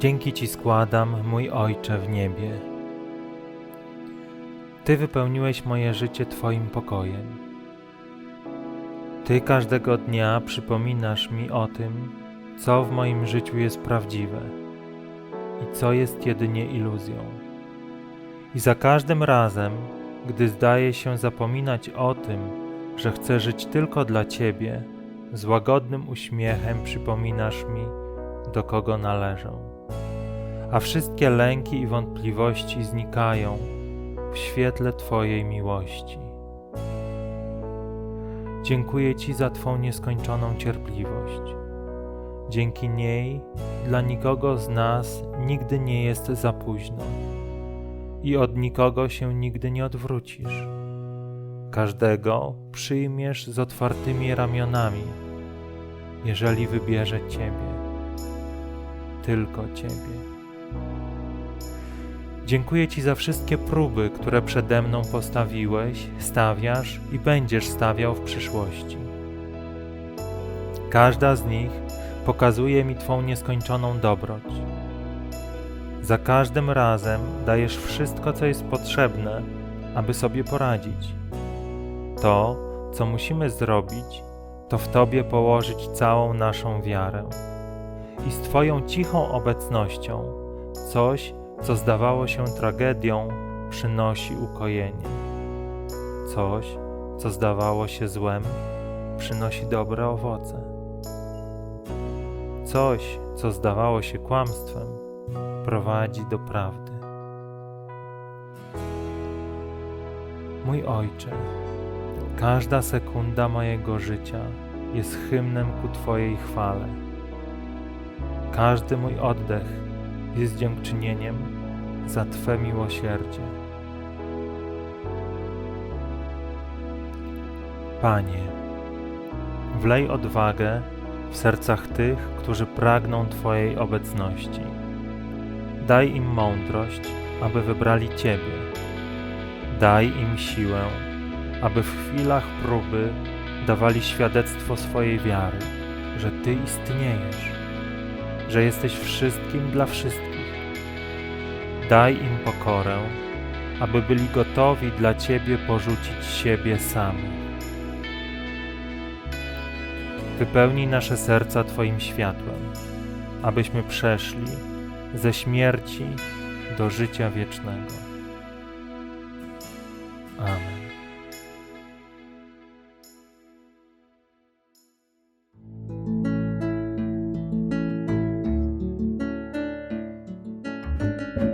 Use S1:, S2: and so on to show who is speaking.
S1: Dzięki Ci składam, mój Ojcze w niebie. Ty wypełniłeś moje życie Twoim pokojem. Ty każdego dnia przypominasz mi o tym, co w moim życiu jest prawdziwe i co jest jedynie iluzją. I za każdym razem, gdy zdaje się zapominać o tym, że chcę żyć tylko dla Ciebie, z łagodnym uśmiechem przypominasz mi, do kogo należę. A wszystkie lęki i wątpliwości znikają w świetle Twojej miłości. Dziękuję Ci za Twą nieskończoną cierpliwość. Dzięki niej dla nikogo z nas nigdy nie jest za późno i od nikogo się nigdy nie odwrócisz. Każdego przyjmiesz z otwartymi ramionami, jeżeli wybierze Ciebie, tylko Ciebie. Dziękuję Ci za wszystkie próby, które przede mną postawiłeś, stawiasz i będziesz stawiał w przyszłości. Każda z nich pokazuje mi Twą nieskończoną dobroć. Za każdym razem dajesz wszystko, co jest potrzebne, aby sobie poradzić. To, co musimy zrobić, to w Tobie położyć całą naszą wiarę. I z Twoją cichą obecnością coś, co zdawało się tragedią, przynosi ukojenie. Coś, co zdawało się złem, przynosi dobre owoce. Coś, co zdawało się kłamstwem, prowadzi do prawdy. Mój Ojcze, każda sekunda mojego życia jest hymnem ku Twojej chwale. Każdy mój oddech jest dziękczynieniem za Twe miłosierdzie. Panie, wlej odwagę w sercach tych, którzy pragną Twojej obecności. Daj im mądrość, aby wybrali Ciebie. Daj im siłę, aby w chwilach próby dawali świadectwo swojej wiary, że Ty istniejesz, że jesteś wszystkim dla wszystkich. Daj im pokorę, aby byli gotowi dla Ciebie porzucić siebie samych. Wypełnij nasze serca Twoim światłem, abyśmy przeszli ze śmierci do życia wiecznego. Amen. you